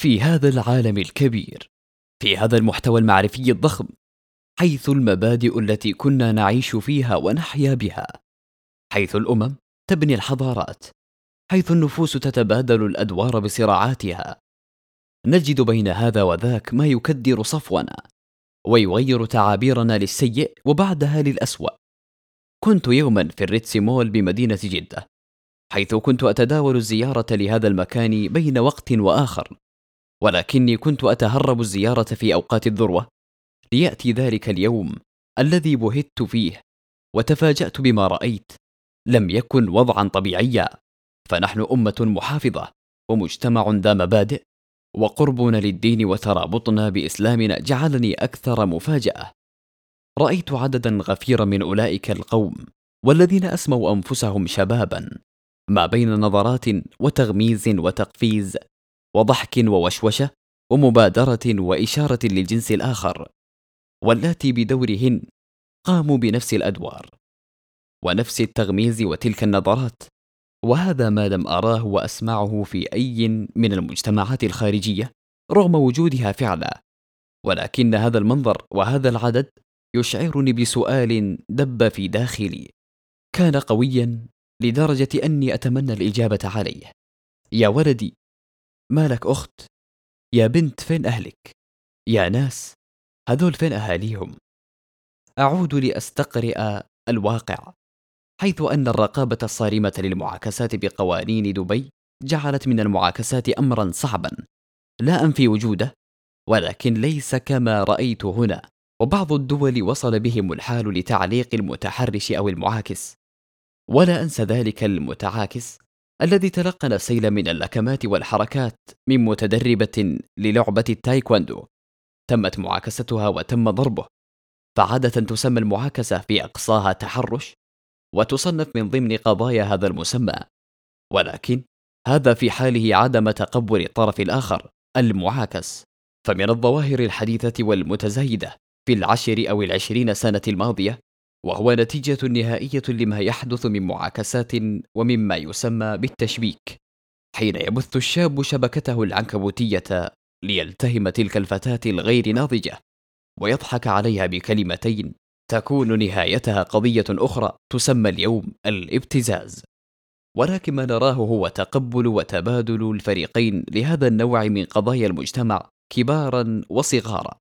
في هذا العالم الكبير في هذا المحتوى المعرفي الضخم حيث المبادئ التي كنا نعيش فيها ونحيا بها حيث الأمم تبني الحضارات حيث النفوس تتبادل الأدوار بصراعاتها. نجد بين هذا وذاك ما يكدر صفونا ويغير تعابيرنا للسيء وبعدها للأسوأ. كنت يوما في الريتس مول بمدينة جدة حيث كنت أتداول الزيارة لهذا المكان بين وقت وآخر. ولكني كنت أتهرب الزيارة في أوقات الذروة. ليأتي ذلك اليوم الذي بهت فيه وتفاجأت بما رأيت لم يكن وضعا طبيعيا. فنحن أمة محافظة ومجتمع ذا مبادئ وقربنا للدين وترابطنا باسلامنا جعلني أكثر مفاجأة. رأيت عددا غفيرا من أولئك القوم والذين أسموا أنفسهم شبابا. ما بين نظرات وتغميز وتقفيز وضحك ووشوشة ومبادرة وإشارة للجنس الآخر. واللاتي بدورهن قاموا بنفس الأدوار. ونفس التغميز وتلك النظرات. وهذا ما لم أراه وأسمعه في أي من المجتمعات الخارجية رغم وجودها فعلا. ولكن هذا المنظر وهذا العدد يشعرني بسؤال دب في داخلي. كان قويا لدرجة أني أتمنى الإجابة عليه. يا ولدي ما لك أخت؟ يا بنت فين أهلك؟ يا ناس هذول فين أهاليهم؟ أعود لأستقرئ الواقع حيث أن الرقابة الصارمة للمعاكسات بقوانين دبي جعلت من المعاكسات امرا صعبا لا أنفي وجوده ولكن ليس كما رأيت هنا وبعض الدول وصل بهم الحال لتعليق المتحرش أو المعاكس ولا انسى ذلك المتعاكس الذي تلقن السيل من اللكمات والحركات من متدربة للعبة التايكواندو. تمت معاكستها وتم ضربه. فعادة تسمى المعاكسة في أقصاها تحرش وتصنف من ضمن قضايا هذا المسمى. ولكن هذا في حاله عدم تقبل الطرف الآخر المعاكس. فمن الظواهر الحديثة والمتزايدة في العشر أو العشرين سنة الماضية وهو نتيجة نهائية لما يحدث من معاكسات ومما يسمى بالتشبيك حين يبث الشاب شبكته العنكبوتية ليلتهم تلك الفتاة الغير ناضجة ويضحك عليها بكلمتين تكون نهايتها قضية أخرى تسمى اليوم الابتزاز. ولكن ما نراه هو تقبل وتبادل الفريقين لهذا النوع من قضايا المجتمع كبارا وصغارا.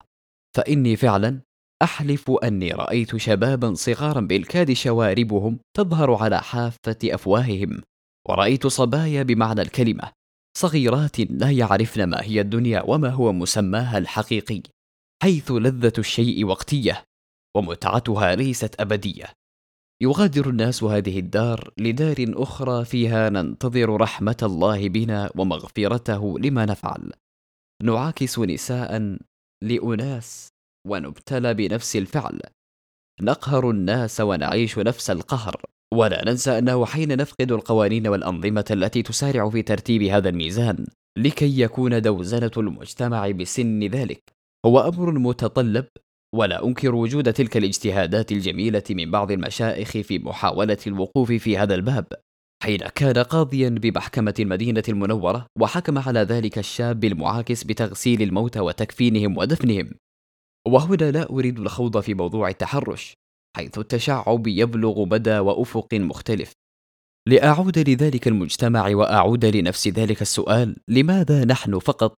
فإني فعلا أحلف أني رأيت شبابا صغارا بالكاد شواربهم تظهر على حافة أفواههم ورأيت صبايا بمعنى الكلمة صغيرات لا يعرفن ما هي الدنيا وما هو مسماها الحقيقي حيث لذة الشيء وقتية ومتعتها ليست أبدية. يغادر الناس هذه الدار لدار أخرى فيها ننتظر رحمة الله بنا ومغفرته لما نفعل. نعاكس نساء لأناس ونبتلى بنفس الفعل. نقهر الناس ونعيش نفس القهر. ولا ننسى أنه حين نفقد القوانين والأنظمة التي تسارع في ترتيب هذا الميزان لكي يكون دوزنة المجتمع بسن ذلك. هو أمر متطلب ولا أنكر وجود تلك الاجتهادات الجميلة من بعض المشائخ في محاولة الوقوف في هذا الباب. حين كان قاضيا بمحكمة المدينة المنورة وحكم على ذلك الشاب المعاكس بتغسيل الموتى وتكفينهم ودفنهم. وهنا لا أريد الخوض في موضوع التحرش حيث التشعب يبلغ مدى وأفق مختلف. لأعود لذلك المجتمع وأعود لنفس ذلك السؤال لماذا نحن فقط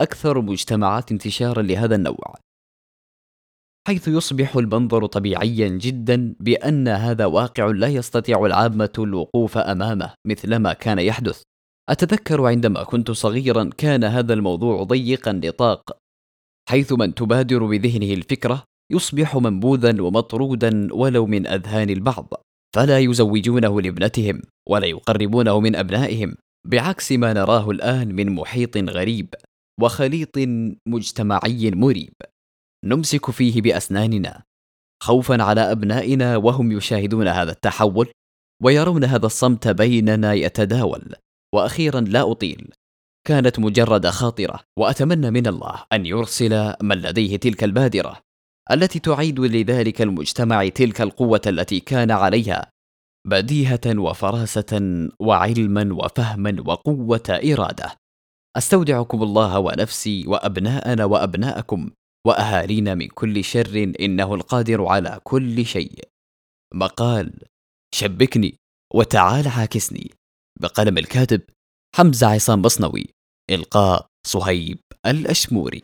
أكثر مجتمعات انتشارا لهذا النوع؟ حيث يصبح المنظر طبيعيا جدا بأن هذا واقع لا يستطيع العامة الوقوف أمامه مثلما كان يحدث. أتذكر عندما كنت صغيرا كان هذا الموضوع ضيق النطاق حيث من تبادر بذهنه الفكرة يصبح منبوذا ومطرودا ولو من أذهان البعض فلا يزوجونه لابنتهم ولا يقربونه من أبنائهم بعكس ما نراه الآن من محيط غريب وخليط مجتمعي مريب. نمسك فيه بأسناننا خوفا على أبنائنا وهم يشاهدون هذا التحول ويرون هذا الصمت بيننا يتداول. وأخيرا لا أطيل كانت مجرد خاطرة وأتمنى من الله أن يرسل من لديه تلك البادرة التي تعيد لذلك المجتمع تلك القوة التي كان عليها بديهة وفراسة وعلما وفهما وقوة إرادة. أستودعكم الله ونفسي وأبناءنا وأبناءكم وأهالينا من كل شر إنه القادر على كل شيء. مقال شبكني وتعال عاكسني. بقلم الكاتب حمزة عصام مصنوي إلقاء صهيب الأشموري.